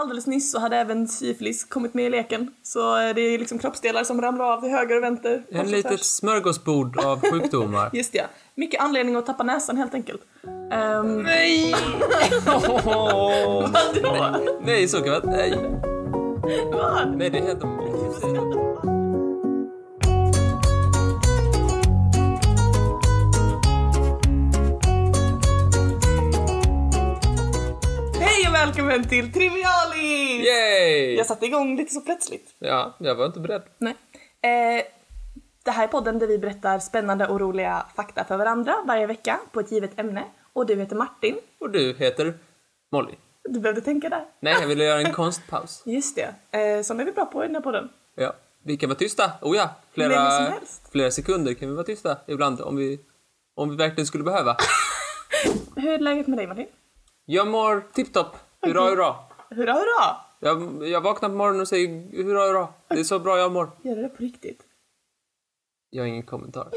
Alldeles nyss så hade även syfilis kommit med i leken. Så eh, det är liksom kroppsdelar som ramlar av till höger och vänster. En litet smörgåsbord av sjukdomar. Just det, mycket anledning att tappa näsan helt enkelt. Um, Nej! vadå? Nej, så kan man Nej. Nej, det är välkommen till Trivialis! Yay! Jag satte igång lite så plötsligt. Ja, jag var inte beredd. Nej. Eh, det här är podden där vi berättar spännande och roliga fakta för varandra varje vecka på ett givet ämne. Och du heter Martin. Och du heter Molly. Du behövde tänka där. Nej, jag ville göra en konstpaus. Just det. Eh, som är vi bra på i den här podden. Ja, vi kan vara tysta. Oh ja, flera, flera sekunder kan vi vara tysta ibland om vi, om vi verkligen skulle behöva. Hur är läget med dig Martin? Jag mår tipptopp. Hurra, hurra. Hurra hurra! Jag, jag vaknar på morgonen och säger hurra, hurra. Det är så bra jag mår. Gör du det på riktigt? Jag har ingen kommentar.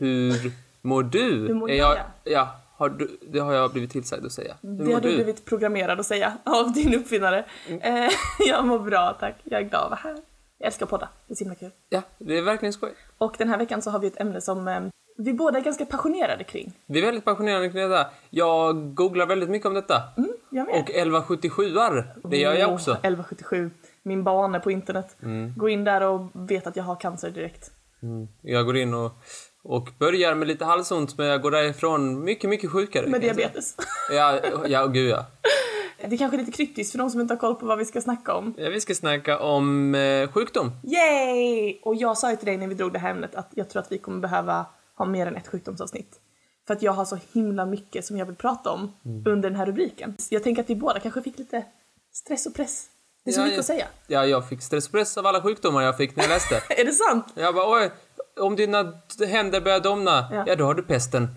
Hur mår du? Hur mår Är jag? Ja, har du, det har jag blivit tillsagd att säga. Hur Det har du du? blivit programmerad att säga av din uppfinnare. Eh, jag mår bra tack. Jag är glad att vara här. Jag älskar podda. Det är så himla kul. Ja, det är verkligen skoj. Och den här veckan så har vi ett ämne som eh, vi båda är ganska passionerade kring. Vi är väldigt passionerade kring detta. Jag googlar väldigt mycket om detta. Mm, jag med. Och 1177ar, det gör jag också. Oh, 1177. Min bane på internet. Gå in där och vet att jag har cancer direkt. Mm. Jag går in och, och börjar med lite halsont, men jag går därifrån mycket, mycket sjukare. Med diabetes. Ja, ja, gud ja. Det är kanske är lite kryptiskt för de som inte har koll på vad vi ska snacka om. ja. Vi ska snacka om eh, sjukdom. Yay! Och jag sa ju till dig när vi drog det här ämnet att jag tror att vi kommer behöva ha mer än ett sjukdomsavsnitt. För att jag har så himla mycket som jag vill prata om Mm. under den här rubriken. Jag tänker att vi båda kanske fick lite stress och press. Det är så Ja, mycket ja. att säga. Ja, jag fick stress och press av alla sjukdomar jag fick när jag läste. Är det sant? Jag bara, oj, om dina händer börjar domna, Ja. ja. då har du pesten.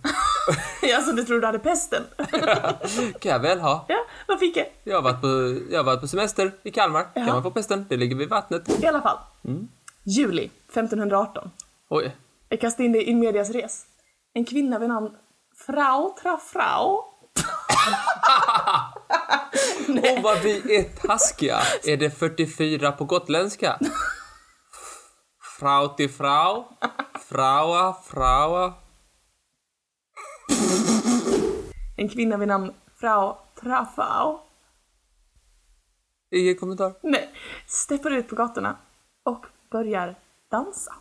alltså du tror du hade pesten? kan jag väl ha. ja, vad fick jag? Jag har varit på, jag har varit på semester i Kalmar. Jaha. Kan man få pesten? Det ligger vid vattnet. I alla fall. Mm. Juli 1518. Oj. Jag kastar in det in medias res. En kvinna vid namn Frau Trafrau. Åh, vad vi är taskiga. Är det 44 på gotländska? Frau till frau. Fraua, fraua. En kvinna vid namn Frau Trafau. Ingen kommentar. Nej, steppar ut på gatorna och börjar dansa.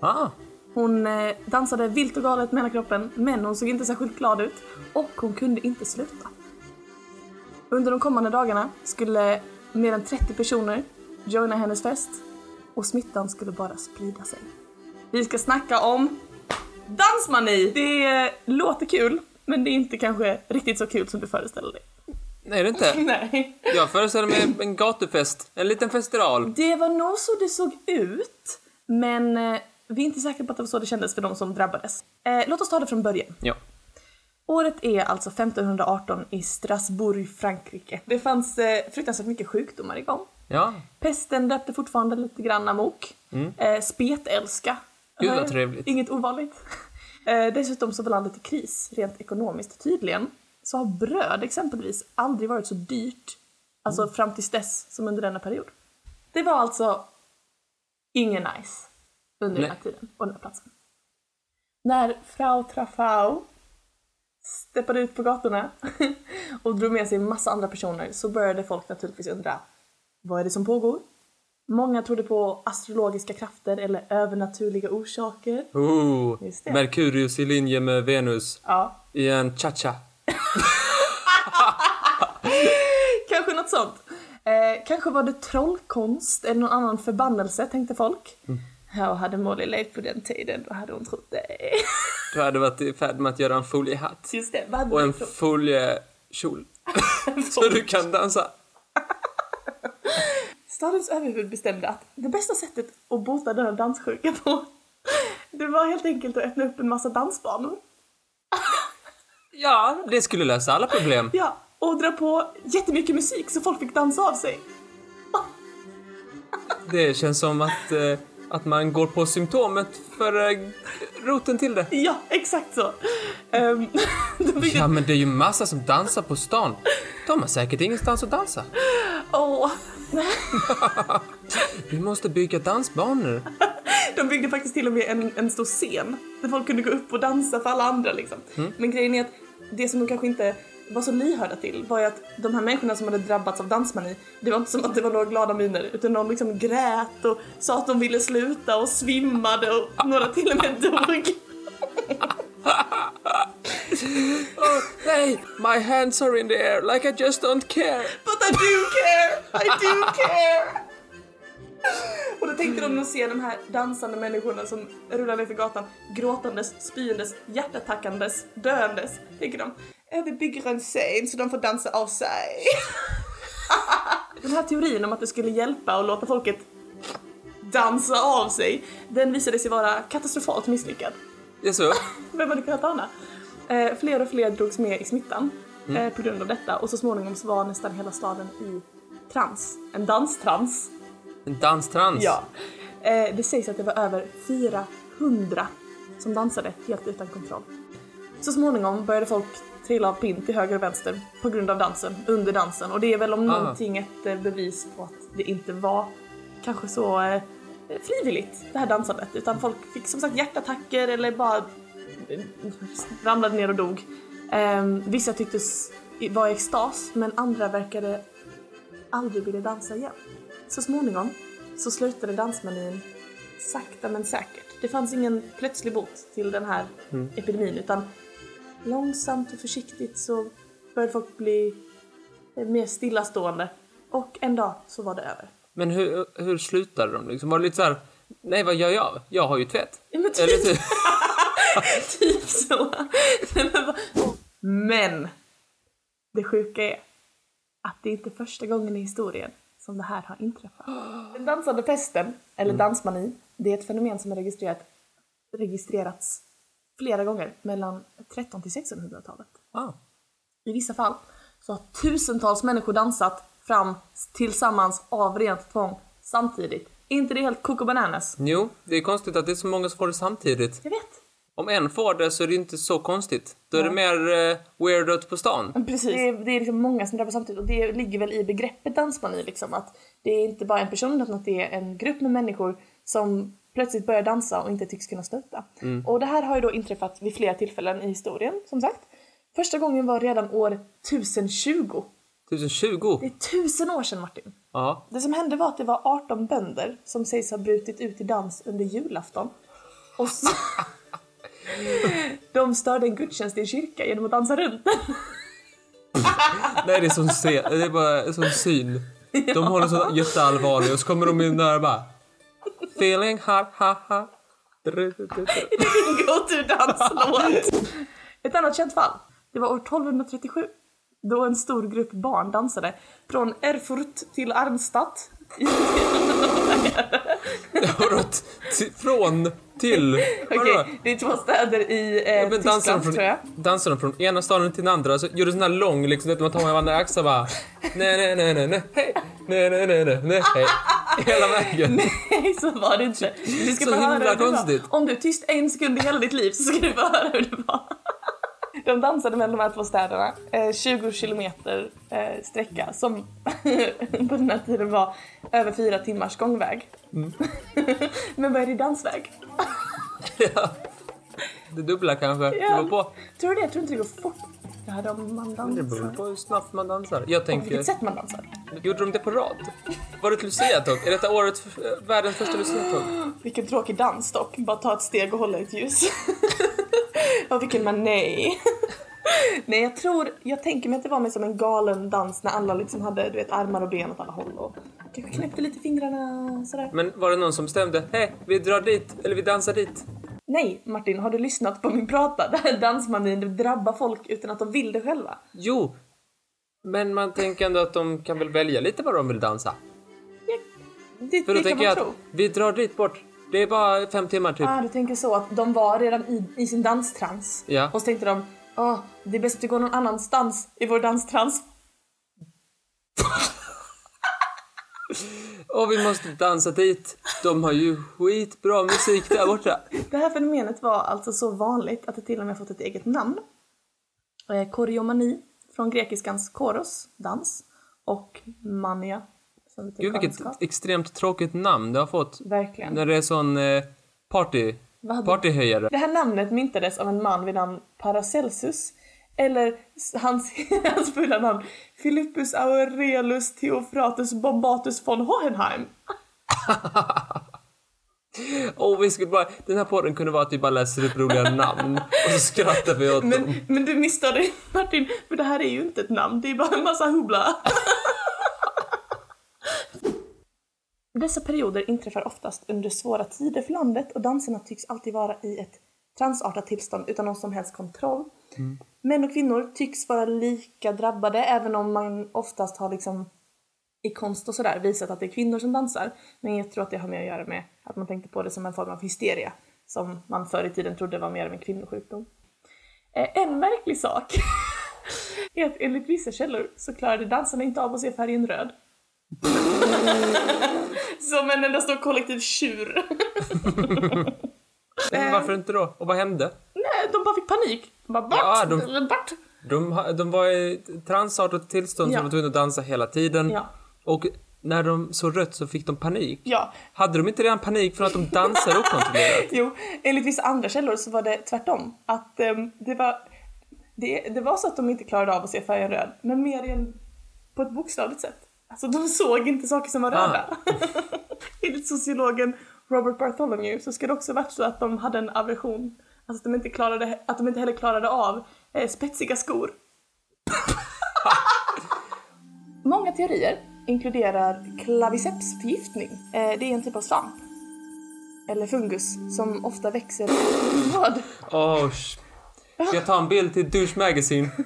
Ah, Hon eh, dansade vilt och galet med hela kroppen, men hon såg inte särskilt glad ut och hon kunde inte sluta. Under de kommande dagarna skulle mer än 30 personer joina hennes fest och smittan skulle bara sprida sig. Vi ska snacka om dansmani! Det låter kul, men det är inte kanske riktigt så kul som du föreställer dig. nej det inte. Nej. Jag föreställer mig en gatufest. En liten festival. Det var nog så det såg ut, men eh, vi är inte säkra på att det var så det kändes för de som drabbades. Eh, låt oss ta det från början. Ja. Året är alltså 1518 i Strasbourg, Frankrike. Det fanns eh, fruktansvärt mycket sjukdomar igång. Ja. Pesten löpte fortfarande lite grann amok. Eh, spetälska. Gud, vad Eh, trevligt. Inget ovanligt. Eh, dessutom så var landet i kris, rent ekonomiskt. Tydligen så har bröd exempelvis aldrig varit så dyrt, alltså fram tills dess, som under denna period. Det var alltså ingen nice under den här Nej. tiden och den här platsen. När Frau Trafau steppade ut på gatorna och drog med sig en massa andra personer så började folk naturligtvis undra vad är det som pågår? Många trodde på astrologiska krafter eller övernaturliga orsaker. Oh, det. Merkurius i linje med Venus Ja, i en cha-cha. kanske något sånt. Eh, kanske var det trollkonst eller någon annan förbannelse, tänkte folk. Ja, och hade Molly levt på den tiden, då hade hon trott det. Du hade varit i färd med att göra en foliehatt. Just det, Och en foliekjol. Så du kan dansa. Stadens överhuvud bestämde att det bästa sättet att bota denna danssjuka på, det var helt enkelt att öppna upp en massa dansbanor. Ja, det skulle lösa alla problem. Ja, och dra på jättemycket musik så folk fick dansa av sig. Det känns som att, eh, att man går på symptomet för eh, roten till det. Ja, exakt så. Um, Ja, men det är ju massa som dansar på stan. De har säkert ingenstans att dansa. Åh, Vi måste bygga dansbanor. de byggde faktiskt till och med en, en stor scen där folk kunde gå upp och dansa för alla andra liksom. Men grejen är att det som de kanske inte var så lyhörda till var ju att de här människorna som hade drabbats av dansmani, det var inte som att det var några glada miner utan de liksom grät och sa att de ville sluta och svimmade och några till och med dog. Oh, nej! My hands are in the air like I just don't care. But I do care! I do care! Och då tänkte de nog se de här dansande människorna som rullar ner för gatan gråtandes, spyendes, hjärtattackandes, döendes. Tänker de, "Ja, vi bygger en scen så de får dansa av sig. Den här teorin om att det skulle hjälpa att låta folket dansa av sig, den visade sig vara katastrofalt misslyckad. Jaså? Vem hade kunnat ana? Eh, fler och fler drogs med i smittan eh, på grund av detta och så småningom så var nästan hela staden i trans. En danstrans. En danstrans? Ja. Eh, det sägs att det var över 400 som dansade helt utan kontroll. Så småningom började folk trilla av pinn till höger och vänster på grund av dansen, under dansen. Och det är väl om Ah. någonting ett eh, bevis på att det inte var kanske så eh, frivilligt, det här dansandet. Utan folk fick som sagt hjärtattacker eller bara eh, ramlade ner och dog. Eh, vissa tycktes vara i extas, men andra verkade aldrig vilja dansa igen. Så småningom så slutade dansmanin sakta men säkert. Det fanns ingen plötslig bot till den här epidemin utan långsamt och försiktigt så började folk bli eh, mer stillastående och en dag så var det över. Men hur, hur slutade de liksom? Var det lite så här, nej vad gör jag? Jag har ju tvätt. Men typ. Typ, typ så. Men det sjuka är att det är inte första gången i historien som det här har inträffat. Den dansande pesten, eller dansmani, det är ett fenomen som har registrerat, registrerats flera gånger mellan 13 till 1600-talet. ah, I vissa fall så har tusentals människor dansat fram tillsammans av rent tvång samtidigt. Är inte det helt koko bananas? jo, det är konstigt att det är så många som får det samtidigt. Jag vet. Om en får det så är det inte så konstigt. Då är det mer eh, weird på stan. Precis. Det är, det är liksom många som drabbas samtidigt och det ligger väl i begreppet dansmani liksom att det är inte bara en person utan att det är en grupp med människor som plötsligt börjar dansa och inte tycks kunna sluta. Och det här har ju då inträffat vid flera tillfällen i historien som sagt. Första gången var redan år 1020. 1020? Det är tusen år sedan Martin. Ja. Det som hände var att det var 18 bönder som sägs ha brutit ut i dans under julafton. Och så... De störde en gudstjänst i en kyrka genom att dansa runt den. Nej, det är sån, se- det är bara en sån syn. De håller så jätteallvarliga och så kommer de in där och bara... Feeling hot, ha, ha. Go-to-danslåt. Ett annat känt fall. Det var år 1237. Då en stor grupp barn dansade från Erfurt till Arnstadt. Från till? Okej, okay, det är två städer i eh, Ja, men de, Tyskland från, tror jag. dansar de från ena staden till den andra så gör du sån här lång liksom, att man tar med varandra i axlar bara nej, nej, nej, nej, nej, hej, nej, nej, nej, nej, nej, hej. Hela vägen. Nej, så var det inte. Du ska Så höra himla det konstigt. Om du är tyst en sekund i hela ditt liv så ska du få höra hur det var. De dansade mellan de här två städerna, eh, 20 kilometer eh, sträcka som på den här tiden var över fyra timmars gångväg. Mm. Men vad är det dansväg? Ja. Det dubbla kanske. Det var på. Tror du det? Jag tror inte det går fort. Det här om man Det beror dansar. på hur snabbt man dansar. Jag På tänker, vilket sätt man dansar. gjorde de det på rad? Var det ett luciatåg? Är detta årets, världens första luciatåg? Vilken tråkig dans dock. Bara ta ett steg och hålla ett ljus. och vilken man nej. nej, jag tror, jag tänker mig att det var mer som en galen dans när alla liksom hade du vet, armar och ben åt alla håll och kanske knäppte lite fingrarna sådär. Men var det någon som bestämde, hej, vi drar dit, eller vi dansar dit? Nej, Martin, har du lyssnat på min prata? Det här dansmanin drabbar folk utan att de vill det själva. Jo, men man tänker ändå att de kan väl välja lite vad de vill dansa. Det, För då det tänker jag tro. att vi drar dit bort. Det är bara fem timmar typ. Ah, du tänker så att de var redan i, i sin danstrans. Ja. Och så tänkte de, åh, det är bäst att vi går någon annanstans i vår danstrans. Och vi måste dansa dit. De har ju skitbra musik där borta. Det här fenomenet var alltså så vanligt att det till och med fått ett eget namn. Eh, Koreomani från grekiskans koros, dans, och mania, som Gud, vilket extremt tråkigt namn det har fått. Verkligen. När det är sån eh, party, partyhöjare. Det här namnet myntades av en man vid namn Paracelsus, eller hans, hans fulla namn Philippus Aurelius Theophratus Bombatus von Hohenheim. Åh, vi skulle bara, den här podden kunde vara att vi bara läser upp roliga namn och så skrattar vi åt dem. Men, men du missade dig Martin, för det här är ju inte ett namn, det är bara en massa hubla. Dessa perioder inträffar oftast under svåra tider för landet och danserna tycks alltid vara i ett transartat tillstånd utan någon som helst kontroll. Män och kvinnor tycks vara lika drabbade även om man oftast har liksom i konst och sådär visat att det är kvinnor som dansar. Men jag tror att det har mer att göra med att man tänkte på det som en form av hysteria som man förr i tiden trodde var mer av en kvinnosjukdom. Eh, En märklig sak är att enligt vissa källor så klarade dansarna inte av att se färgen röd. Som en enda stor kollektiv tjur. Men varför inte då? Och vad hände? De bara fick panik. De bara bort! Ja, de- bort! De, de var i transartat tillstånd Ja. som var tvungna att dansa hela tiden. Ja. Och när de såg rött så fick de panik. Ja, Hade de inte redan panik från att de dansade okontrollerat? jo, enligt vissa andra källor så var det tvärtom. Att ehm, det var det, det var så att de inte klarade av att se färgen röd, men mer än på ett bokstavligt sätt. Alltså de såg inte saker som var röda. Enligt sociologen Robert Bartholomew så ska det också varit så att de hade en aversion. Alltså att de inte, klarade, att de inte heller klarade av eh, spetsiga skor. Många teorier inkluderar clavicepsförgiftning. Eh, det är en typ av svamp. Eller fungus som ofta växer... Vad? Åh, sh- Ska jag ta en bild till Douche Magazine?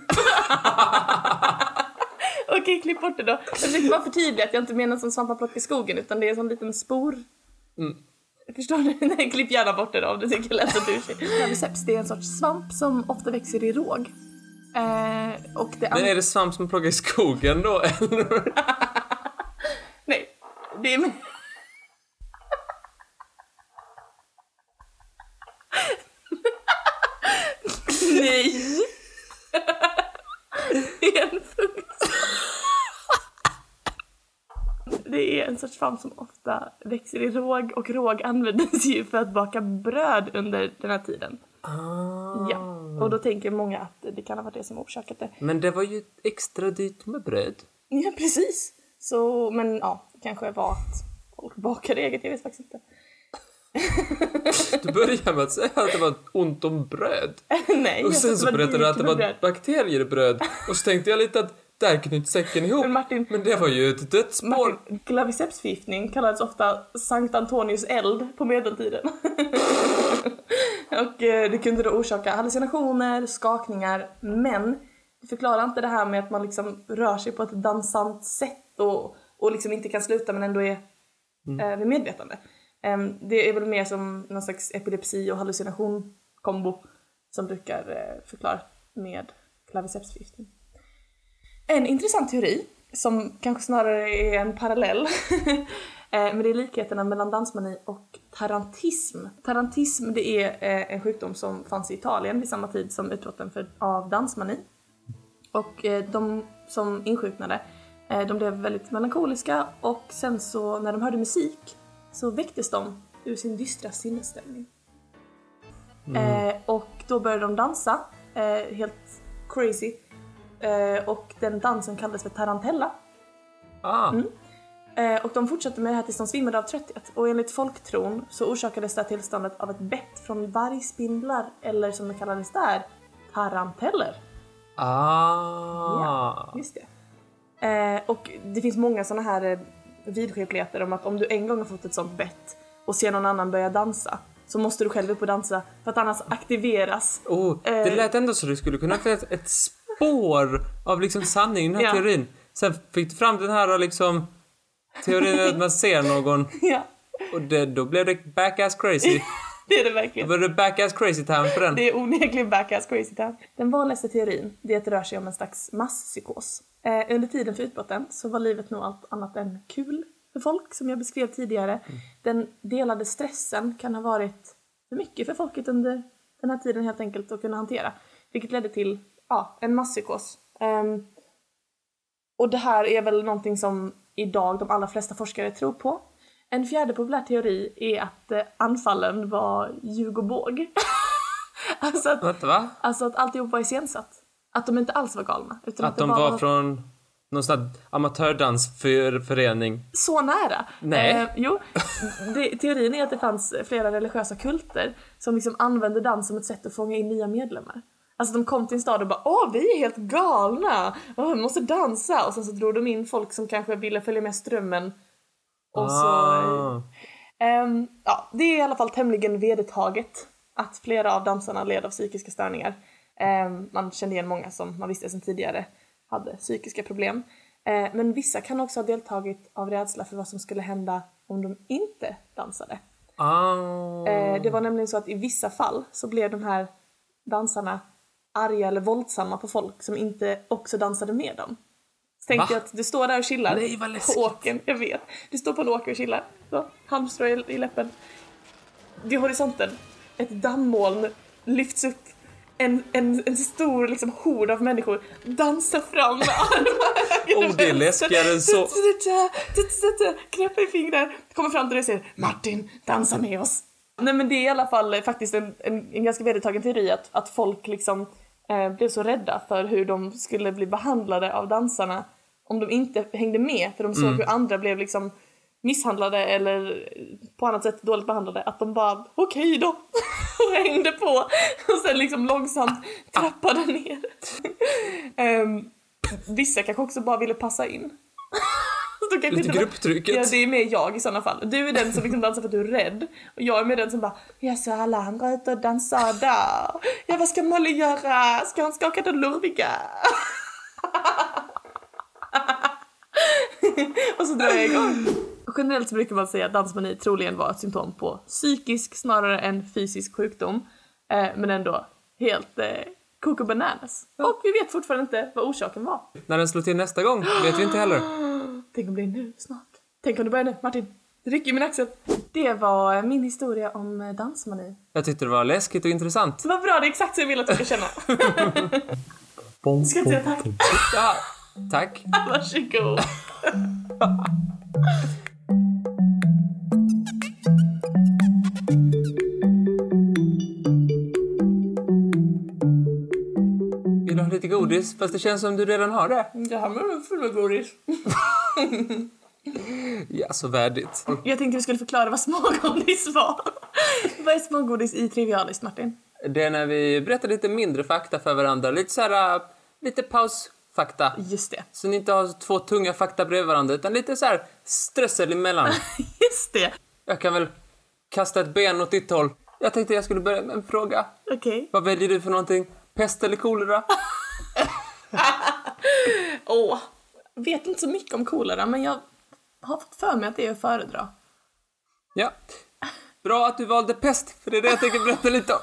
Okej, klipp bort det då. Jag försöker bara förtydliga att jag inte menar som svampaplock i skogen utan det är en sån liten spor. Mm. Förstår du? Nej, klipp gärna bort det då om du tycker det lät så. Claviceps, det är en sorts svamp som ofta växer i råg. Eh, och det Men är det svamp som plockar i skogen då, eller? Nej, det är... Nej! Det är en fungus. Det är en sorts svamp som ofta växer i råg och råg användes ju för att baka bröd under den här tiden. Ah. Ja, och då tänker många att det kan ha varit det som orsakat det. Men det var ju extra dyrt med bröd. Ja, precis. Så, men ja, det kanske var att folk bakade eget, jag vet faktiskt inte. Du började med att säga att det var ont om bröd. Nej, Och sen så berättade du att det var bakterier i bröd. Och så tänkte jag lite att där knyts säcken ihop. Men Martin, Men det var ju ett dödsspår. Martin clavicepsförgiftning kallades ofta Sankt Antonius eld på medeltiden. och eh, det kunde då orsaka hallucinationer, skakningar, men det förklarar inte det här med att man liksom rör sig på ett dansant sätt och, och liksom inte kan sluta men ändå är eh, vid medvetande. Em, det är väl mer som någon slags epilepsi och hallucination kombo som brukar eh, förklara med clavicepsförgiftning. En intressant teori, som kanske snarare är en parallell, eh, men det är likheterna mellan dansmani och tarantism. Tarantism det är eh, en sjukdom som fanns i Italien vid samma tid som utbrotten för, av dansmani. Och eh, de som insjuknade, de blev väldigt melankoliska och sen så när de hörde musik så väcktes de ur sin dystra sinnesstämning. Eh, och då började de dansa, helt crazy. Eh, och den dansen kallades för tarantella. Ah, Mm. Eh, och de fortsatte med det här tills de svimmade av trötthet. Och enligt folktron så orsakades det här tillståndet av ett bett från vargspindlar, eller som det kallades där, taranteller. ah. Ja, just det. Eh, och det finns många såna här vidskepligheter om att om du en gång har fått ett sånt bett och ser någon annan börja dansa så måste du själv upp och dansa för att annars aktiveras. Oh, det lät ändå så det skulle kunna finnas ett spår av liksom sanning i den här Ja. teorin. Sen fick du fram den här liksom teorin att man ser någon ja, och det, då blev det backass crazy. det är det Då verkligen. var det backass crazy time på den. Det är onekligen backass crazy town. Den vanligaste teorin det är att det rör sig om en slags masspsykos. Eh, under tiden för utbrotten så var livet nog allt annat än kul för folk, som jag beskrev tidigare. Den delade stressen kan ha varit för mycket för folket under den här tiden helt enkelt att kunna hantera. Vilket ledde till ja, en masspsykos Ehm, och det här är väl någonting som idag de allra flesta forskare tror på. En fjärde populär teori är att eh, anfallen var ljug och båg. alltså, att, Vänta, va? alltså att alltihop var iscensatt. Att de inte alls var galna. Utan Att det de bara var från någon sån här amatördansförening. så nära. Nej. Eh, jo, det, teorin är att det fanns flera religiösa kulter som liksom använde dans som ett sätt att fånga in nya medlemmar. Alltså de kom till en stad och bara åh vi är helt galna, åh, vi måste dansa och sen så drog de in folk som kanske ville följa med strömmen. Och så, Ah. ehm, ja det är i alla fall tämligen vedertaget att flera av dansarna led av psykiska störningar. Ehm, man kände igen många som man visste sedan tidigare hade psykiska problem. Eh, men vissa kan också ha deltagit av rädsla för vad som skulle hända om de inte dansade. Ah. Eh, det var nämligen så att i vissa fall så blev de här dansarna arga eller våldsamma på folk som inte också dansade med dem. Så tänkte Va? jag att du står där och chillar Nej, vad läskigt. på åken, jag vet. Du står på en åker och chillar, så, halmstrå i, i läppen. Vid horisonten, ett dammoln lyfts upp. En, en, en stor liksom, hord av människor dansar fram med armarna Oh, det är läskigare än så. Knäpper i fingrar, kommer fram till dig och säger Martin, dansa med oss. Nej men det är i alla fall eh, faktiskt en, en, en ganska vedertagen teori att, att folk liksom eh, blev så rädda för hur de skulle bli behandlade av dansarna om de inte hängde med för de såg hur andra blev liksom misshandlade eller på annat sätt dåligt behandlade att de bara okej då och hängde på och sen liksom långsamt trappade ner. Ehm, vissa kanske också bara ville passa in. Så kanske Lite grupptrycket. Ja, det är mer jag i sådana fall. Du är den som liksom dansar för att du är rädd. Och jag är med den som bara, ja så alla andra ute och dansar där. Ja vad ska Molly göra? Ska han skaka den lurviga? och så drar jag igång. Generellt så brukar man säga att dansmani troligen var ett symptom på psykisk snarare än fysisk sjukdom. Eh, men ändå helt eh, koko bananas. Och vi vet fortfarande inte vad orsaken var. När den slår till nästa gång vet vi inte heller. Tänk om det är nu snart. Tänk om det börjar nu, Martin. Det rycker i min axel. Det var min historia om eh, dansmani. Jag tyckte det var läskigt och intressant. Vad bra, det är exakt så jag vill att du ska känna. Ska jag säga tack? Ja, tack. Varsågod. Vill du ha lite godis? Fast det känns som du redan har det. Det här med full med godis. Ja, så värdigt. Jag tänkte vi skulle förklara vad smågodis var. vad är smågodis i Trivialist, Martin? Det är när vi berättar lite mindre fakta för varandra. Lite så här, lite pausfakta. Just det. Så ni inte har två tunga fakta bredvid varandra, utan lite så här strössel emellan. Just det. Jag kan väl kasta ett ben åt ditt håll. Jag tänkte jag skulle börja med en fråga. Okej. Vad väljer du för någonting? Pest eller kolera? Åh. Vet inte så mycket om kolera, men jag har fått för mig att det är att föredra. Ja. Bra att du valde pest, för det är det jag tänker berätta lite om.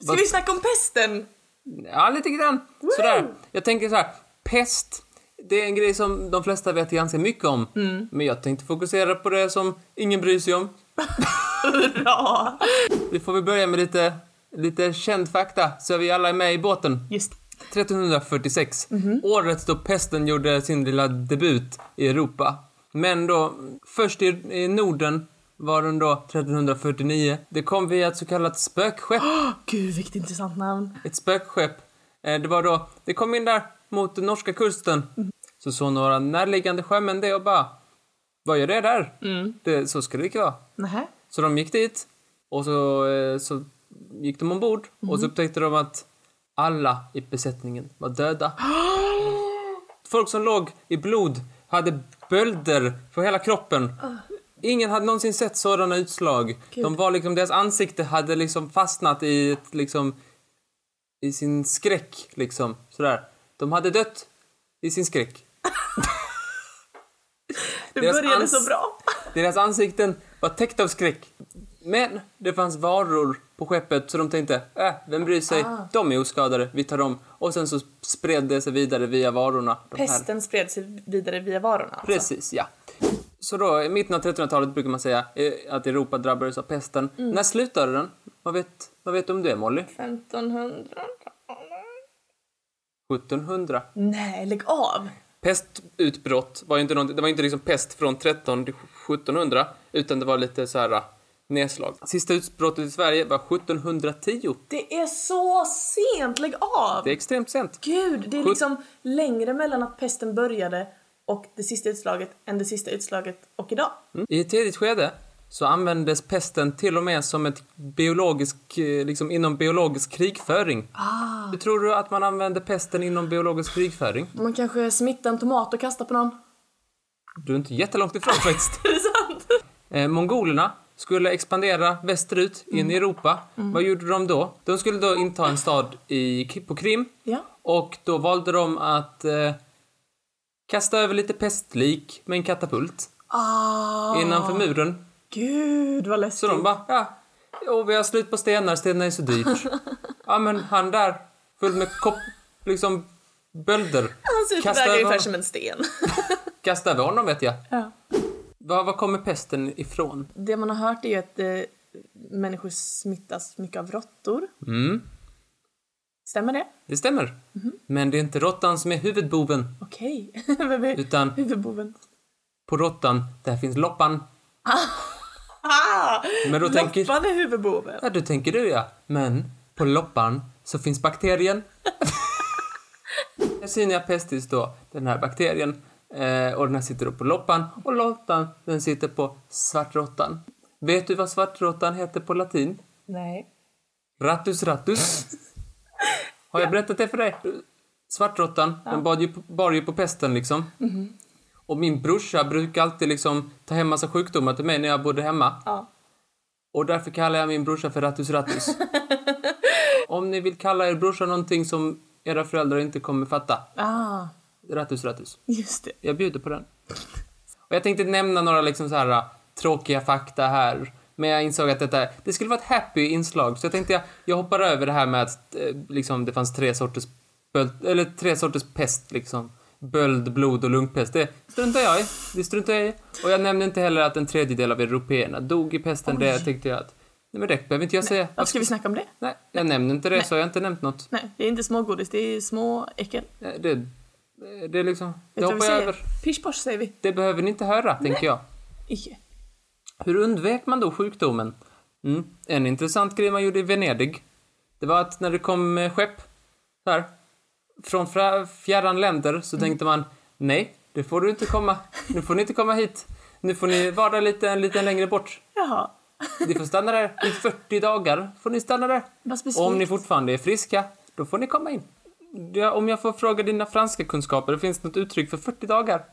Ska vi snacka om pesten? Ja, lite grann. Sådär. Jag tänker så här, pest, det är en grej som de flesta vet ganska mycket om. Men jag tänkte fokusera på det som ingen bryr sig om. Bra. Vi får väl börja med lite, lite känd fakta, så vi alla är med i båten. Just 1346. Året då pesten gjorde sin lilla debut i Europa. Men då, först i, i Norden var den då 1349. Det kom via ett så kallat spökskepp. Gud, vilket intressant namn. Ett spökskepp. Eh, Det var då, det kom in där mot den norska kusten. Så såg några närliggande sjömän det och bara, vad gör det där? Det, så ska det inte vara. Nähä? Så de gick dit och så, eh, så gick de ombord och så upptäckte de att alla i besättningen var döda. Folk som låg i blod hade bölder för hela kroppen. Ingen hade någonsin sett sådana utslag. De var liksom, deras ansikte hade liksom fastnat i ett liksom i sin skräck liksom sådär. De hade dött i sin skräck. Det Deras började så bra. Deras ansikten var täckta av skräck. Men det fanns varor på skeppet så de tänkte, äh, vem bryr sig? Ah. De är oskadade, vi tar dem. Och sen så spred det sig vidare via varorna. Pesten spred sig vidare via varorna. Alltså. Precis, ja. Så då, i mitten av 1300-talet brukar man säga eh, att Europa drabbades av pesten. När slutade den? Vad vet, vad vet du om det, Molly? 1500? 1700. Nej, lägg av! Pestutbrott var ju inte någonting, det var inte liksom pest från 13 till 1700, utan det var lite så här nedslag. Sista utbrottet i Sverige var 1710. Det är så sent, lägg av! Det är extremt sent. Gud, det är liksom längre mellan att pesten började och det sista utslaget än det sista utslaget och idag. I ett tidigt skede så användes pesten till och med som ett biologisk, eh, liksom inom biologisk krigföring. Ah. Hur tror du att man använde pesten inom biologisk krigföring? Man kanske smittar en tomat och kastar på någon. Du är inte jättelångt ifrån faktiskt. Är det sant? Eh, mongolerna skulle expandera västerut in i Europa. Vad gjorde de då? De skulle då inta en stad i, på Krim Ja. och då valde de att eh, kasta över lite pestlik med en katapult Ah, innanför muren. Gud vad läskigt. Så de bara, ja, och vi har slut på stenar, stenar är så dyrt. ja men han där, full med kopp, liksom bölder. Han ser ut ungefär som en sten. Kasta över honom vet jag. ja. Var, var kommer pesten ifrån? Det man har hört är ju att eh, människor smittas mycket av råttor. Mm, Stämmer det? det stämmer. Men det är inte råttan som är huvudboven, Okej. Vem är utan huvudboven? på råttan, där finns loppan. Ah! Men då tänker, Loppan är huvudboven. ja, då tänker du ja. Men på loppan så finns bakterien. Yersinia pestis då, den här bakterien. Eh, och den här sitter då på loppan. Och loppan, den sitter på svartråttan. Vet du vad svartråttan heter på latin? Nej. Rattus rattus. Har jag berättat det för dig? Svartråttan, den bar ju, på- bar ju på pesten liksom. Och min brorsa brukar alltid liksom ta hem massa sjukdomar till mig när jag bodde hemma. Ja. Och därför kallar jag min brorsa för Rattus Rattus. Om ni vill kalla er brorsa någonting som era föräldrar inte kommer fatta. Ah, Rattus Rattus. just det. Jag bjuder på den. Och jag tänkte nämna några liksom så här uh, tråkiga fakta här. Men jag insåg att detta, det skulle vara ett happy inslag. Så jag tänkte jag, jag hoppar över det här med att eh, liksom, det fanns tre sorters böld, eller tre sorters pest liksom. Böld, blod och lungpest. Det struntar jag i. Det struntar jag i. Och jag nämnde inte heller att en tredjedel av européerna dog i pesten. Det tänkte jag att, nej men det behöver inte jag säga. Varför ska vi snacka om det? Nej, jag nämnde inte det Nej. så jag har inte nämnt något. Nej, det är inte smågodis, det är små äckel. Det, det är liksom, det hoppar jag över. Pish posh säger vi. Det behöver ni inte höra, tänker jag. Icke. Hur undvek man då sjukdomen? Mm. En intressant grej man gjorde i Venedig, det var att när det kom eh, skepp så här, från fjärran länder så tänkte man nej, det får du inte komma. Nu får ni inte komma hit. Nu får ni vara lite, en lite längre bort. Jaha. Ni får stanna där i 40 dagar. får ni stanna där. Om ni fortfarande är friska, då får ni komma in. Ja, om jag får fråga dina franska kunskaper, det finns något uttryck för 40 dagar?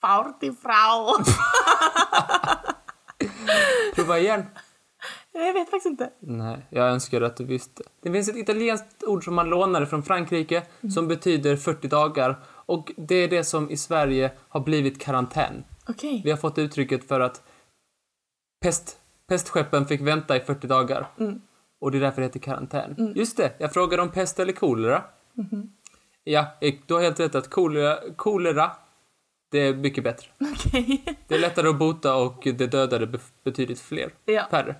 Farti frau. Prova igen. Jag vet faktiskt inte. Nej, jag önskar att du visste. Det finns ett italienskt ord som man lånade från Frankrike som betyder 40 dagar. Och det är det som i Sverige har blivit karantän. Okej. Vi har fått uttrycket för att pest, pestskeppen fick vänta i 40 dagar. Och det är därför det heter karantän. Just det, jag frågade om pest eller kolera. Ja, du har helt rätt att kolera, kolera, det är mycket bättre. Okej. Det är lättare att bota och det dödade be- betydligt fler. Ja. Färre.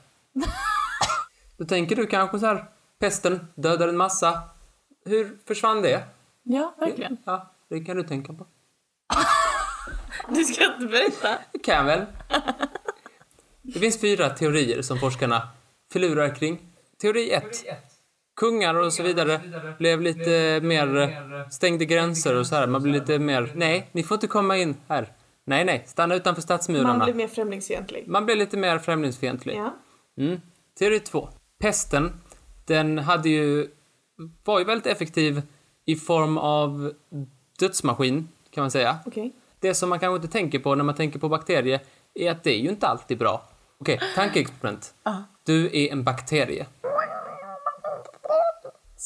Då tänker du kanske så här, pesten dödar en massa. Hur försvann det? Ja, verkligen. Ja, det kan du tänka på. Du ska inte berätta. Det kan jag väl. Det finns fyra teorier som forskarna förlurar kring. Teori 1. Kungar och så vidare blev lite mer stängde gränser och så här. Man blir lite mer, nej, ni får inte komma in här. Nej, nej, stanna utanför stadsmurarna. Man blir mer främlingsfientlig. Man blir lite mer främlingsfientlig. Ja. Mm. Teori 2. Pesten, den hade ju, var ju väldigt effektiv i form av dödsmaskin, kan man säga. Okej. Det som man kanske inte tänker på när man tänker på bakterier är att det är ju inte alltid bra. Okej, tankeexperiment. Ja. Du är en bakterie.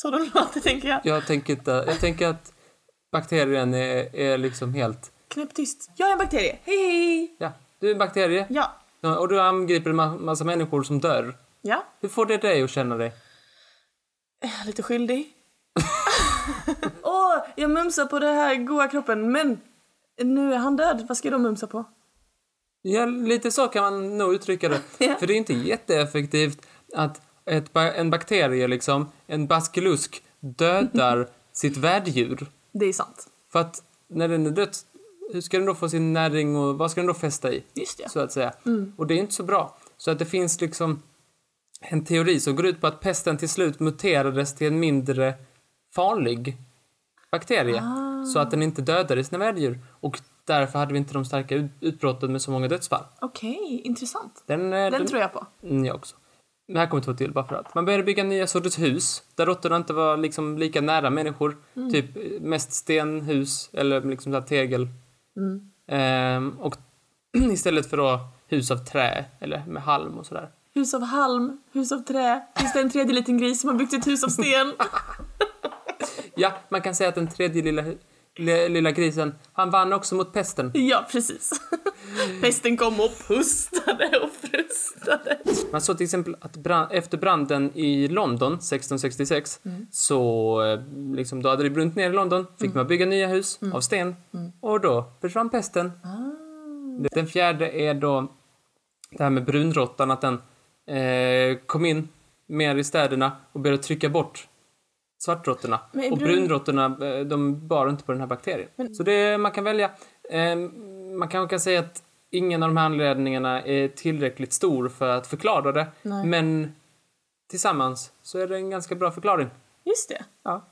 Så de låter, tänker jag. Jag tänker, inte, jag tänker att bakterien är, är liksom helt... Knäpptyst. Jag är en bakterie. Hej, hej! Ja, du är en bakterie Ja. Ja, och du angriper en ma- massa människor som dör. Ja. Hur får det dig att känna dig? Är jag lite skyldig? Åh, jag mumsar på den här goa kroppen, men nu är han död. Vad ska då mumsa på? Ja, lite så kan man nog uttrycka det. Ja. För det är inte jätteeffektivt att ett, en bakterie, liksom, en baskelusk, dödar sitt värddjur. Det är sant. För att när den är dött, hur ska den då få sin näring och vad ska den då fästa i? Just det. Så att säga. Och det är inte så bra. Så att det finns liksom en teori som går ut på att pesten till slut muterades till en mindre farlig bakterie. Så att den inte dödade sina värddjur. Och därför hade vi inte de starka ut- utbrotten med så många dödsfall. Okej, intressant. Den, eh, Den tror jag på. Mm, jag också. Men här kommer två till bara för att. Man började bygga nya sorters hus där råttorna inte var liksom lika nära människor. Typ eh, mest stenhus eller liksom så tegel. Ehm, och istället för då hus av trä eller med halm och sådär. Hus av halm, hus av trä. Finns det en tredje liten gris som har byggt ett hus av sten? Ja, man kan säga att den tredje lilla, lilla, grisen, han vann också mot pesten. ja, precis. Pesten kom och pustade och frustade. Man såg till exempel att brand, efter branden i London 1666 så eh, liksom, då hade det brunnit ner i London, fick man bygga nya hus av sten och då försvann pesten. Den fjärde är då det här med brunråttan, att den eh, kom in mer i städerna och började trycka bort svartråttorna. Men är Och brun- brunråttorna, eh, de bar inte på den här bakterien. Så det man kan välja. Eh, man kanske kan säga att ingen av de här anledningarna är tillräckligt stor för att förklara det. Nej. Men tillsammans så är det en ganska bra förklaring. Just det. Ja.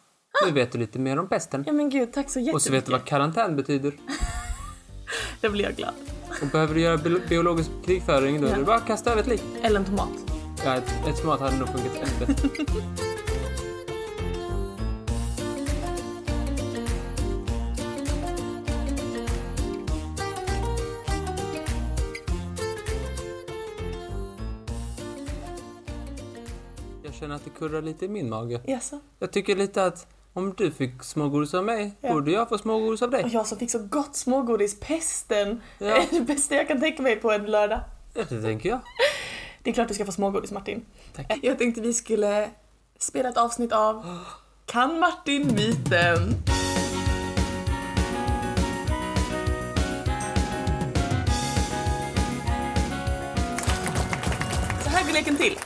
Nu vet du lite mer om pesten. Ja men gud, tack så jättemycket. Och så vet du vad karantän betyder. Då blir jag glad. Och behöver du göra bi- biologisk krigföring då är Ja. det bara att kasta över ett lik. Eller en tomat. Ja, ett, ett tomat hade nog funkat ännu bättre. känner att det kurrar lite i min mage. Jaså? Jag tycker lite att om du fick smågodis av mig, Ja. borde jag få smågodis av Och dig. jag som fick så gott smågodis, pesten, Ja. är det bästa jag kan tänka mig på en lördag. Ja, det tänker jag. Det är klart du ska få smågodis Martin. Tack. Jag tänkte vi skulle spela ett avsnitt av Kan Martin myten? Så här går leken till.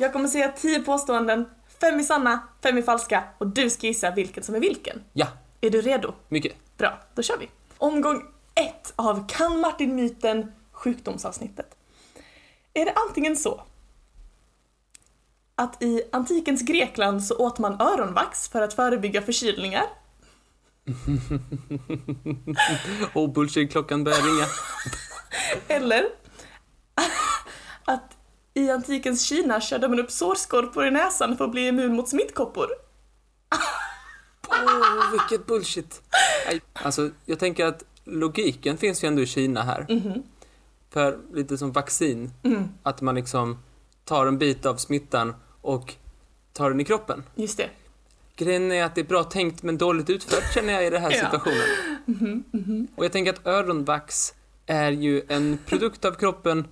Jag kommer säga tio påståenden, fem är sanna, fem är falska och du ska gissa vilken som är vilken. Ja, Är du redo? mycket. Bra, då kör vi. Omgång ett av Kan Martin myten sjukdomsavsnittet. Är det antingen så att i antikens Grekland så åt man öronvax för att förebygga förkylningar? Oh, bullshit-klockan börjar ringa. Eller att i antikens Kina körde man upp sårskorpor i näsan för att bli immun mot smittkoppor? Åh, vilket bullshit. Alltså, jag tänker att logiken finns ju ändå i Kina här. För lite som vaccin, att man liksom tar en bit av smittan och tar den i kroppen. Just det. Grejen är att det är bra tänkt men dåligt utfört känner jag i den här Ja. situationen. Och jag tänker att öronvax är ju en produkt av kroppen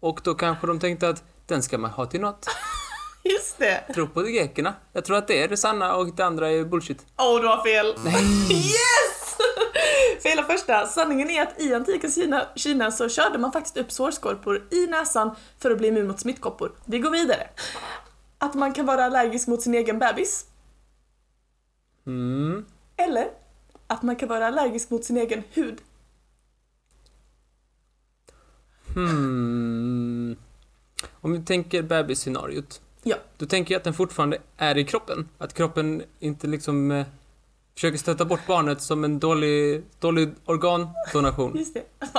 och då kanske de tänkte att den ska man ha till något. Just det. Tro på grekerna. Jag tror att det är det sanna och det andra är bullshit. Åh, du har fel! Yes! Fel av första. Sanningen är att i antikens Kina, Kina så körde man faktiskt upp sårskorpor i näsan för att bli immun mot smittkoppor. Vi går vidare. Att man kan vara allergisk mot sin egen bebis. Mm. Eller att man kan vara allergisk mot sin egen hud. Hmm. Om vi tänker bebisscenariot. Ja. Då tänker jag att den fortfarande är i kroppen. Att kroppen inte liksom eh, försöker stöta bort barnet som en dålig, dålig organdonation. Just det.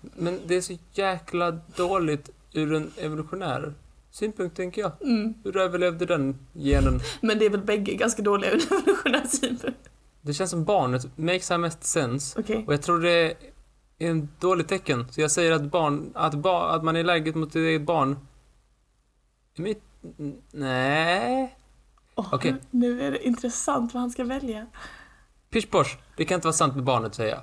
Men det är så jäkla dåligt ur en evolutionär synpunkt, tänker jag. Mm. Hur överlevde den genen? Men det är väl bägge ganska dåliga ur evolutionär synpunkt. Det känns som barnet makes mest sense. Okej. Och jag tror det en dåligt tecken. Så jag säger att barn, att, ba, att man är allergisk mot sitt eget barn. Men, nej. Åh, Okej. Nu är det intressant vad han ska välja. Pish. Det kan inte vara sant med barnet, säger jag.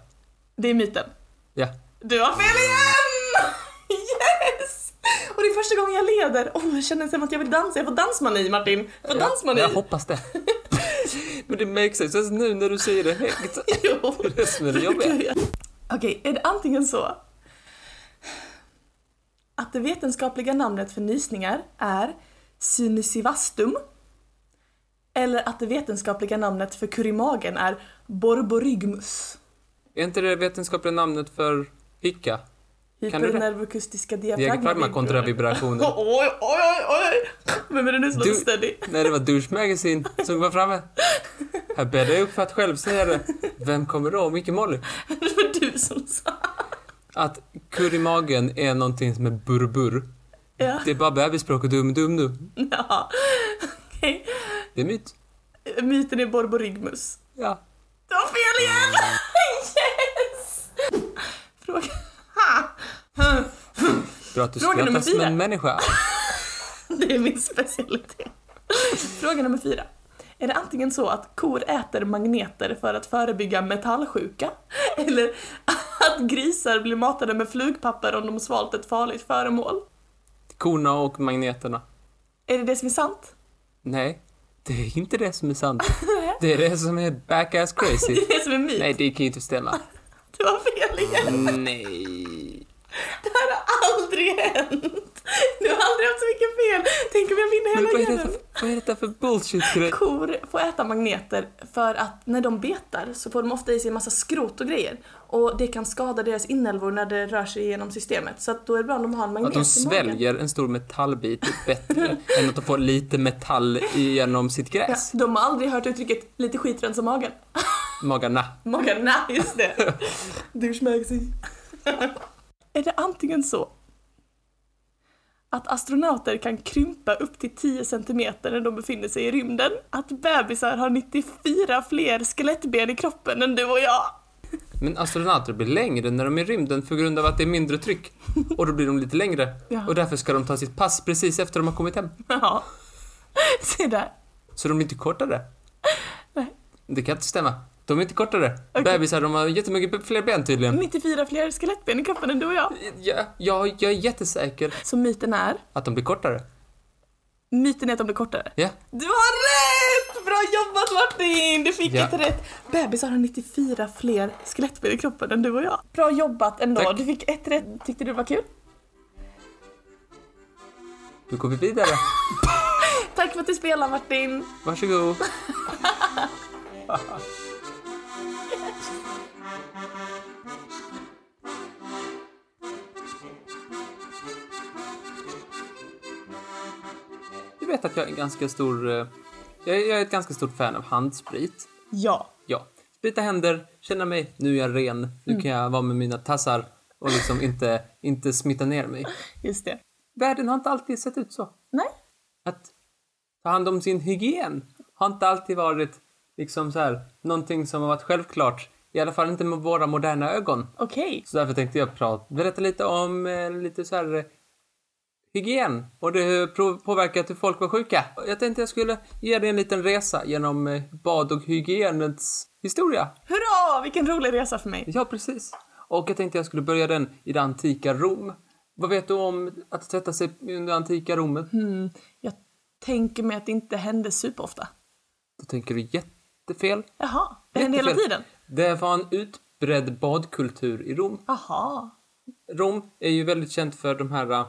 Det är myten. Ja. Du har fel igen! Yes! Och det är första gången jag leder. Åh, jag känner som att jag vill dansa. Jag får dansmani, Martin. Jag får dansmani. Jag hoppas det. Men det makes sense nu när du säger det högt. Jo. Det är det som är det jobbiga. Okej, är det antingen så att det vetenskapliga namnet för nysningar är Synysivastum Eller att det vetenskapliga namnet för kurimagen är Borborygmus. Är inte det vetenskapliga namnet för hicka? Hypernervokustiska Diafragma kontra vibrationer. Oj, oj, oj, oj! Vem är det nu som Du- steady? Nej, det var Douche Magazine som var framme. Här bäddar jag upp för att själv säga det. Vem kommer då? Micke Molly. Det var du som sa. Att kurr i magen är någonting som är burr-burr. Ja, Det är bara bebisspråk och dum-dum-dum. ja. Okej. Det är myt. Myten är Borborygmus. Ja. Du har fel igen! Yes! Fråga... Bra att du Fråga skrattar som en människa. Det är min specialitet. Fråga nummer fyra. Är det antingen så att kor äter magneter för att förebygga metallsjuka? Eller att grisar blir matade med flugpapper om de svalt ett farligt föremål? Korna och magneterna. Är det det som är sant? Nej, det är inte det som är sant. Det är det som är back-ass Det crazy. är det som är myt? Nej, det kan ju inte stämma. Du har fel igen. Nej. Det här har aldrig hänt. Du har aldrig haft så mycket fel. Tänk om jag vinner hela vad är, för, vad är detta för bullshit-grej? Kor får äta magneter för att när de betar så får de ofta i sig en massa skrot och grejer. Och det kan skada deras inälvor när det rör sig genom systemet. Så att då är det bra om de har en magnet Att de sväljer en stor metallbit är bättre än att de får lite metall genom sitt Ja, gräs. de har aldrig hört uttrycket lite skit rensa magen. Magarna. Magen, nej just det. Douche magazine. Är det antingen så att astronauter kan krympa upp till 10 cm när de befinner sig i rymden? Att bebisar har 94 fler skelettben i kroppen än du och jag? Men astronauter blir längre när de är i rymden för grund av att det är mindre tryck. Och då blir de lite längre. Ja. Och därför ska de ta sitt pass precis efter de har kommit hem. Ja. Se där. Så de blir inte kortare. Nej. Det kan inte stämma. De är inte kortare. Okej. Bebisar, de har jättemycket fler ben tydligen. 94 fler skelettben i kroppen än du och jag. Ja, jag, jag är jättesäker Så myten är? att de blir kortare. Myten är att de blir kortare. Ja. Du har rätt! Bra jobbat Martin! Du fick Ja. ett rätt. Bebisar har 94 fler skelettben i kroppen än du och jag. Bra jobbat ändå. Tack. Du fick ett rätt. Tyckte du det var kul? Nu går vi vidare. Tack för att du spelade Martin. Varsågod. Du vet att jag är en ganska stor... eh, Jag är, jag är ett ganska stort fan av handsprit. Ja. Ja. Sprita händer, känna mig, nu är jag ren, nu kan jag vara med mina tassar och liksom inte, inte smitta ner mig. Just det. Världen har inte alltid sett ut så. Nej. Att ta hand om sin hygien har inte alltid varit liksom så här, någonting som har varit självklart. I alla fall inte med våra moderna ögon. Okej. Så därför tänkte jag prata, berätta lite om eh, lite så här eh, hygien och det har pro- påverkat hur folk var sjuka. Jag tänkte jag skulle ge dig en liten resa genom eh, bad och hygienets historia. Hurra! Vilken rolig resa för mig. Ja, precis. Och jag tänkte jag skulle börja den i det antika Rom. Vad vet du om att tvätta sig under antika Rom? Hmm. Jag tänker mig att det inte hände superofta. Då tänker du jättefel. Jaha. Det hände hela tiden? Det var en utbredd badkultur i Rom. Aha. Rom är ju väldigt känt för de här äh,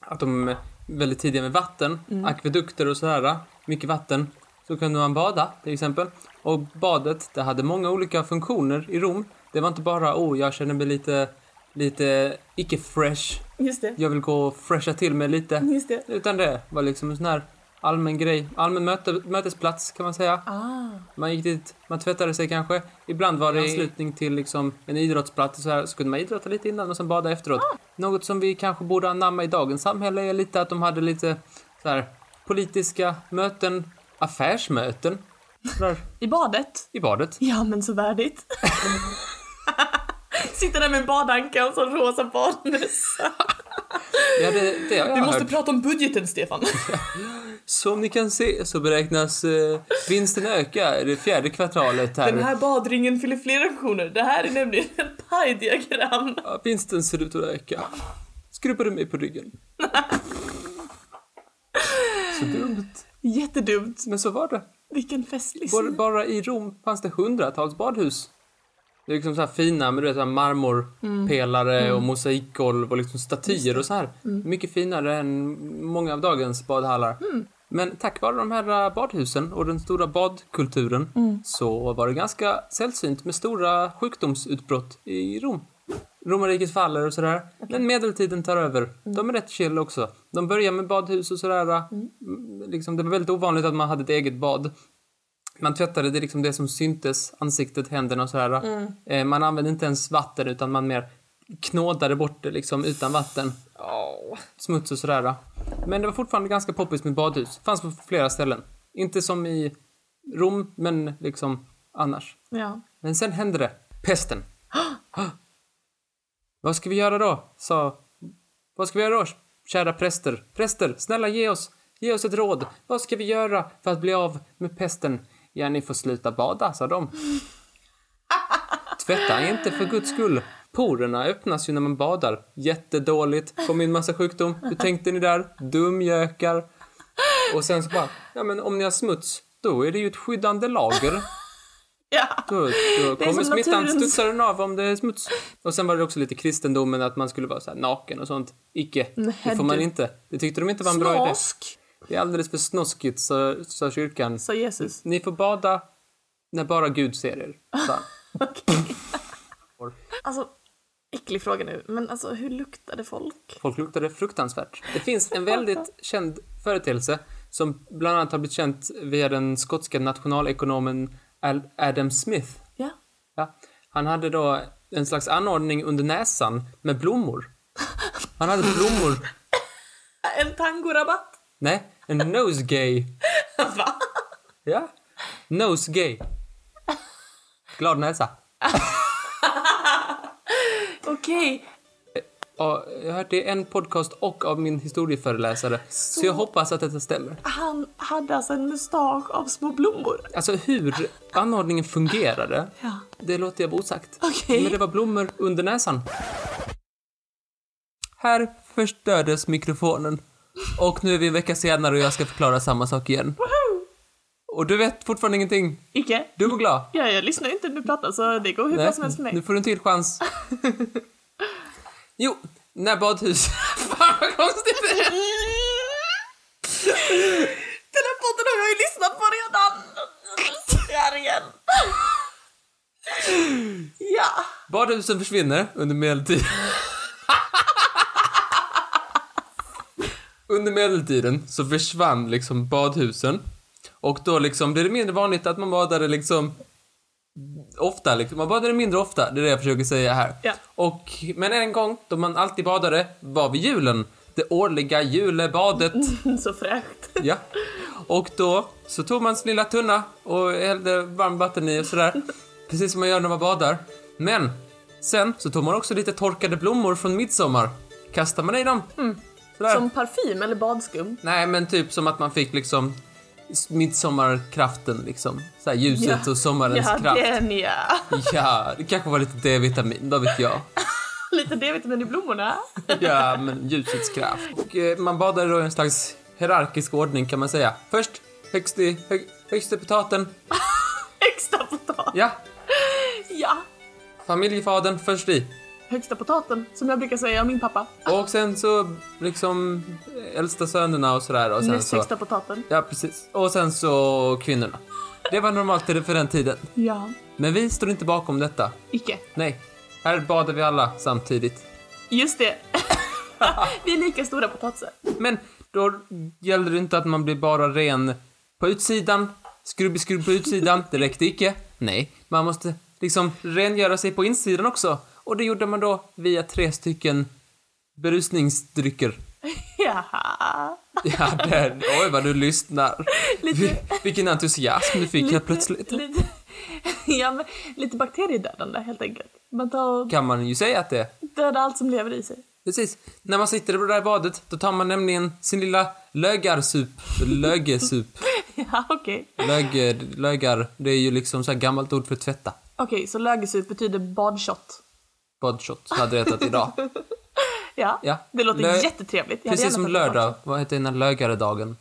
att de är väldigt tidiga med vatten, akvedukter och sådär. Mycket vatten. Så kunde man bada till exempel. Och badet, det hade många olika funktioner i Rom. Det var inte bara, oh, jag känner mig lite, lite icke-fresh. Just det. Jag vill gå och fresha till mig lite. Just det. Utan det var liksom en sån här allmän grej. Allmän möte, mötesplats kan man säga. Ah. Man gick dit, man tvättade sig kanske. Ibland var det i anslutning till liksom en idrottsplats så, här, så kunde man idrotta lite innan och sen bada efteråt. Något som vi kanske borde anamma i dagens samhälle är lite att de hade lite så här politiska möten, affärsmöten. Där, I badet? I badet. Ja, men så värdigt. Sitter där med en badanka och så rosa badmössa. Ja, det, det jag Vi måste hört. prata om budgeten, Stefan. Som ni kan se så beräknas eh, vinsten öka det fjärde kvartalet här. Den här badringen fyller flera funktioner. Det här är nämligen ett pajdiagram. Ja, vinsten ser ut att öka. Skruvar du mig på ryggen? Så dumt. Jättedumt. Men så var det. Vilken festlig Bara, bara i Rom fanns det hundratals badhus. Det är liksom så här fina med du vet, marmorpelare och mosaikgolv och liksom statyer och så här. Mycket finare än många av dagens badhallar. Men tack vare de här äh, badhusen och den stora badkulturen så var det ganska sällsynt med stora sjukdomsutbrott i Rom. Romarriket faller och sådär. Men medeltiden tar över. De är rätt chill också. De börjar med badhus och sådär. Mm. Liksom, det var väldigt ovanligt att man hade ett eget bad. Man tvättade det, liksom det som syntes, ansiktet, händerna och sådär. Eh, man använde inte ens vatten utan man mer knådade bort det liksom utan vatten. Smuts och sådär. Men det var fortfarande ganska poppis med badhus. Fanns på flera ställen. Inte som i Rom, men liksom annars. Ja. Men sen hände det. Pesten. Vad ska vi göra då? sa... Vad ska vi göra då? Kära präster. Präster, snälla ge oss, ge oss ett råd. Vad ska vi göra för att bli av med pesten? Ja, ni får sluta bada, sa de. Tvätta inte för guds skull. Porerna öppnas ju när man badar. Jättedåligt. Kommer in massa sjukdom. Hur tänkte ni där? Dumjökar. Och sen så bara, ja men om ni har smuts, då är det ju ett skyddande lager. Ja. Då, då kommer smittan naturens- studsa den av om det är smuts. Och sen var det också lite kristendomen att man skulle vara så naken och sånt. Icke. Nej, det får man inte. Det tyckte de inte var en bra idé. Snosk, Det är alldeles för snoskigt, sa, kyrkan. sa Jesus. Ni får bada när bara Gud ser er. han. Okej. Alltså, äcklig fråga nu, men alltså hur luktade folk? Folk luktade fruktansvärt. Det finns en väldigt känd företeelse som bland annat har blivit känt via den skotska nationalekonomen Al- Adam Smith. Ja. Ja. Han hade då en slags anordning under näsan med blommor. Han hade blommor. En tangorabatt? Nej, en nosegay. Va? Ja. Nosegay. Glad näsa. Okej. Ja, jag har hört det i en podcast och av min historieföreläsare. Så, jag hoppas att detta stämmer. Han hade alltså en mustasch av små blommor. Alltså hur anordningen fungerade, Ja. det låter jag vara osagt. Okej. Men det var blommor under näsan. Här förstördes mikrofonen. Och nu är vi en vecka senare och jag ska förklara samma sak igen. Och du vet fortfarande ingenting. Icke? Du var glad. Ja, jag lyssnar inte du pratar så det går hur bra som helst för mig. nu får du en till chans. Jo, när badhus... Fan vad konstigt det är. Den här podden har jag ju lyssnat på redan. Här igen. Ja. Badhusen försvinner under medeltiden. under medeltiden så försvann liksom badhusen. Och då liksom blev det mindre vanligt att man badade liksom ofta liksom. Man badade mindre ofta, det är det jag försöker säga här. Ja. Och, men en gång då man alltid badade var vid julen. Det årliga julebadet. Så fräscht. Ja. Och då så tog man sin lilla tunna och hällde varmt vatten i och sådär. Precis som man gör när man badar. Men sen så tog man också lite torkade blommor från midsommar. Kastar man i dem. Sådär. Som parfym eller badskum. Nej, men typ som att man fick liksom midsommarkraften liksom. Såhär ljuset Ja. och sommarens Ja, kraft. den ja. Ja, det kanske var lite D-vitamin, vad vet jag. Lite D-vitamin i blommorna. Ja, men ljusets kraft. Och eh, man badade då i en slags hierarkisk ordning kan man säga. Först högst i, hög, högst i potaten. Extra potatis. Ja, Ja. familjefadern först i. Högsta potaten, som jag brukar säga om min pappa. Och sen så liksom äldsta sönerna och sådär. Och sen Näst så, högsta potaten. ja, precis. Och sen så kvinnorna. Det var normalt för den tiden. Ja. Men vi står inte bakom detta. Icke. Nej, här badar vi alla samtidigt. Just det. Vi är lika stora potatisar. Men då gällde det inte att man blir bara ren på utsidan, skrubbig skrubb på utsidan, det räckte icke. Nej, man måste liksom rengöra sig på insidan också. Och det gjorde man då via tre stycken berusningsdrycker. Jaha. Ja, det, oj vad du lyssnar. Lite- Vil- Vilken entusiasm du fick helt plötsligt. Lite, ja, men lite bakteriedödande helt enkelt. Man tar Kan man ju säga att det är. dödar allt som lever i sig. Precis. När man sitter i det där badet, då tar man nämligen sin lilla lögarsup. Lögesup. Ja, okej. Löger, lögar, det är ju liksom så här gammalt ord för tvätta. Okej, så lägesup betyder badshot. Badshot hade hetat idag. Ja, Ja. det låter Lö- jättetrevligt. Jag Precis som lördag. badshot. Vad heter den lögaredagen?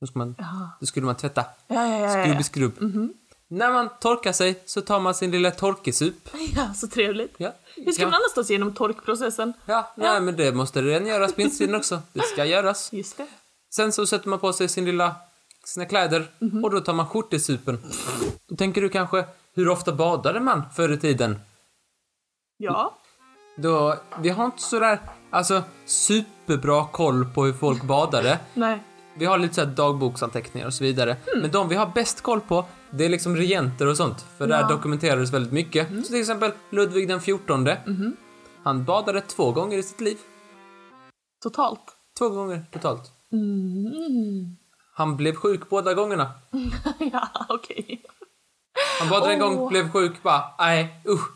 Då, ska man, Jaha. då skulle man tvätta. Ja, ja, ja. ja, Skrubb ja. skrubb. När man torkar sig så tar man sin lilla torkesup. ja, så trevligt. Ja. Hur ska ja. man annars ta sig igenom torkprocessen? Ja, nej men det måste rengöras på insidan också. Det ska göras. Just det. Sen så sätter man på sig sin lilla, sina kläder och då tar man skjortesupen. Då tänker du kanske, hur ofta badade man förr i tiden? Ja. Då, vi har inte sådär, alltså superbra koll på hur folk badade. Nej. Vi har lite såhär dagboksanteckningar och så vidare. Men de vi har bäst koll på, det är liksom regenter och sånt. För där Ja. dokumenterades väldigt mycket. Så till exempel Ludvig den XIV. Han badade två gånger i sitt liv. Totalt. Två gånger totalt. Mm. Han blev sjuk båda gångerna. ja, okej. Han badade en Åh. gång, blev sjuk, bara nej, usch.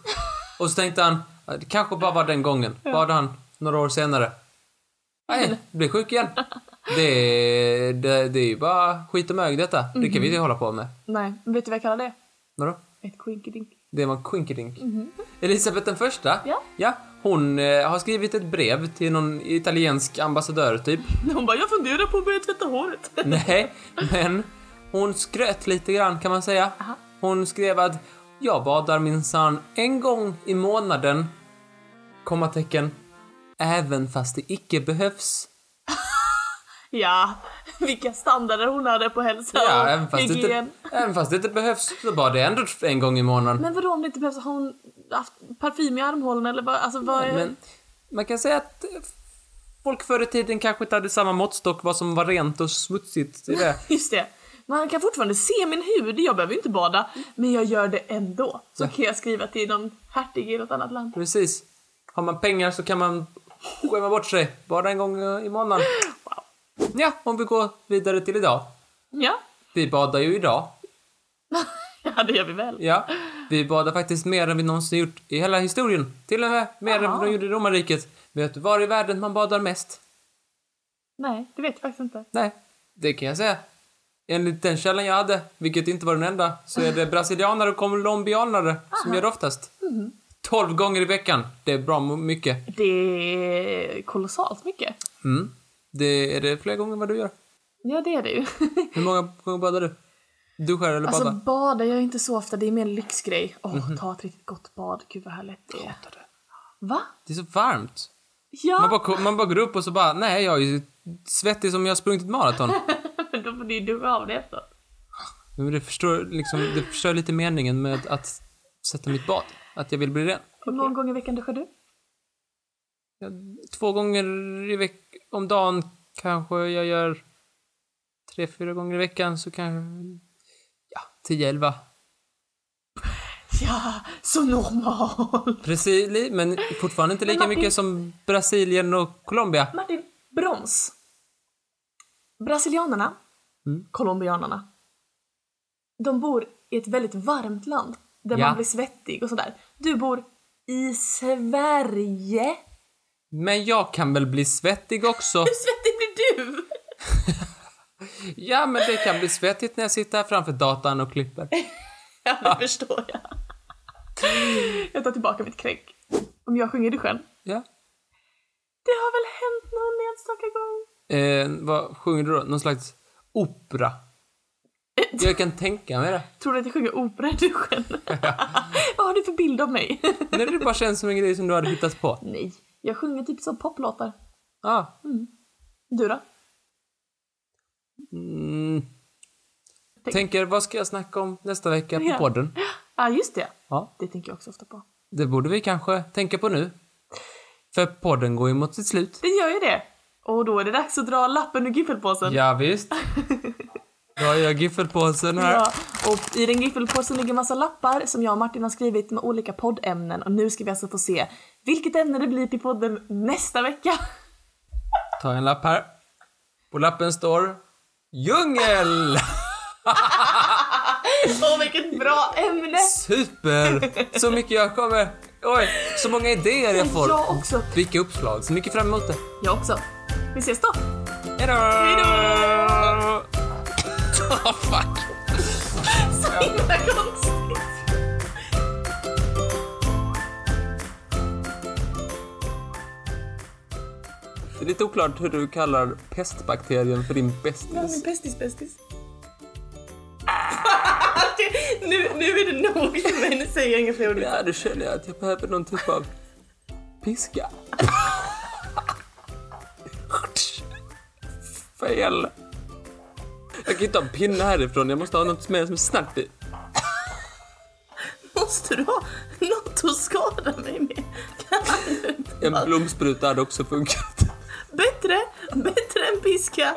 Och så tänkte han, det kanske bara var den gången. Badade han några år senare. Nej, blev sjuk igen. Det, det, det är ju bara skit och mög detta. Det kan vi inte hålla på med. Nej, men vet du vad jag kallar det? Vadå? Ett quinkydink. Det var en quinkydink. Elisabeth den första, Ja. ja hon eh, har skrivit ett brev till någon italiensk ambassadör typ. Hon bara, jag funderar på att börja tvätta håret. Nej, men hon skröt lite grann kan man säga. Aha. Hon skrev att jag badar minsann en gång i månaden, kommatecken, även fast det icke behövs. Ja, vilka standarder hon hade på hälsa Ja, även fast, det hygien. inte, även fast det inte behövs så badar jag ändå en gång i månaden. Men vadå om det inte behövs? Har hon haft parfym i armhålan eller vad? Alltså vad är... Men man kan säga att eh, folk förr i tiden kanske inte hade samma måttstock vad som var rent och smutsigt det. Just det. Man kan fortfarande se min hud, jag behöver ju inte bada. Men jag gör det ändå. Så kan jag skriva till någon hertig i något annat land. Precis. Har man pengar så kan man skämma bort sig. Bara en gång eh, i månaden. Wow. Ja, om vi går vidare till idag. Ja. Vi badar ju idag. ja, det gör vi väl. Ja, vi badar faktiskt mer än vi någonsin gjort i hela historien. Till och med mer än Aha. vad de gjorde i romarriket. Vet du var i världen man badar mest? Nej, det vet jag faktiskt inte. Nej, det kan jag säga. Enligt den källan jag hade, vilket inte var den enda, så är det brasilianare och colombianare som gör det oftast. 12 gånger i veckan. Det är bra mycket. Det är kolossalt mycket. Mm. Det är det fler gånger än vad du gör. Ja, det är det ju. Hur många gånger badar du? Duschar eller Alltså badar? bada gör jag inte så ofta, det är mer en lyxgrej. Åh, ta ett riktigt gott bad, gud vad härligt det är. Va? Det är så varmt. Ja, Man bara, man bara går upp och så bara, nej jag är ju svettig som jag har sprungit ett maraton. då får du ju duscha av det efter. Men det förstår, liksom, det förstör lite meningen med att sätta mitt bad. Att jag vill bli ren. Hur många gånger i veckan duschar du? Jag- Två gånger i veck om dagen kanske jag gör tre, fyra gånger i veckan så kanske, ja, tio, elva. Ja, så normal. Precis, men fortfarande inte lika Martin- mycket som Brasilien och Colombia. Martin, brons. Brasilianerna, Mm. colombianerna, de bor i ett väldigt varmt land där Ja. man blir svettig och sådär. Du bor i Sverige. Men jag kan väl bli svettig också? Hur svettig blir du? Ja, men det kan bli svettigt när jag sitter här framför datorn och klipper. Ja, det förstår jag. Jag tar tillbaka mitt kränk. Om jag sjunger i duschen. Ja. Det har väl hänt någon enstaka gång. Eh, vad sjunger du då? Någon slags opera? Jag kan tänka mig det. Tror du att jag sjunger opera i duschen? Vad har du för bild av mig? När det bara känns som en grej som du hade hittat på. Nej, jag sjunger typ så poplåtar. Ah. Du då? Mm. Tänk- Tänker, vad ska jag snacka om nästa vecka på Ja. podden? Ja, just det. Ja, Det tänker jag också ofta på. det borde vi kanske tänka på nu. För podden går ju mot sitt slut. Det gör ju det. Och då är det dags att dra lappen ur giffelpåsen. Ja, visst. Då har jag giffelpåsen här. Ja, och i den giffelpåsen ligger massa lappar som jag och Martin har skrivit med olika poddämnen och nu ska vi alltså få se vilket ämne det blir till podden nästa vecka. Ta en lapp här. På lappen står djungel! Åh, vilket bra ämne! Super! Så mycket jag kommer... Oj, så många idéer jag får. Jag också. Vilka uppslag. Så mycket fram emot det. Jag också. Vi ses då. Hejdå! Hejdå! Oh, fuck. Så himla konstigt. Det är lite oklart hur du kallar pestbakterien för din Ja, bästis. min bästis bästis. nu, nu är det nog för mig, nu säger jag inga fler ord. Ja, det känner jag att jag behöver någon typ av piska. Fel! Jag kan inte ha en pinne härifrån, jag måste ha något mer som är snabbt i. Måste du ha något att skada mig med? Kan du inte En blomspruta hade också funkat. Bättre, bättre än piska.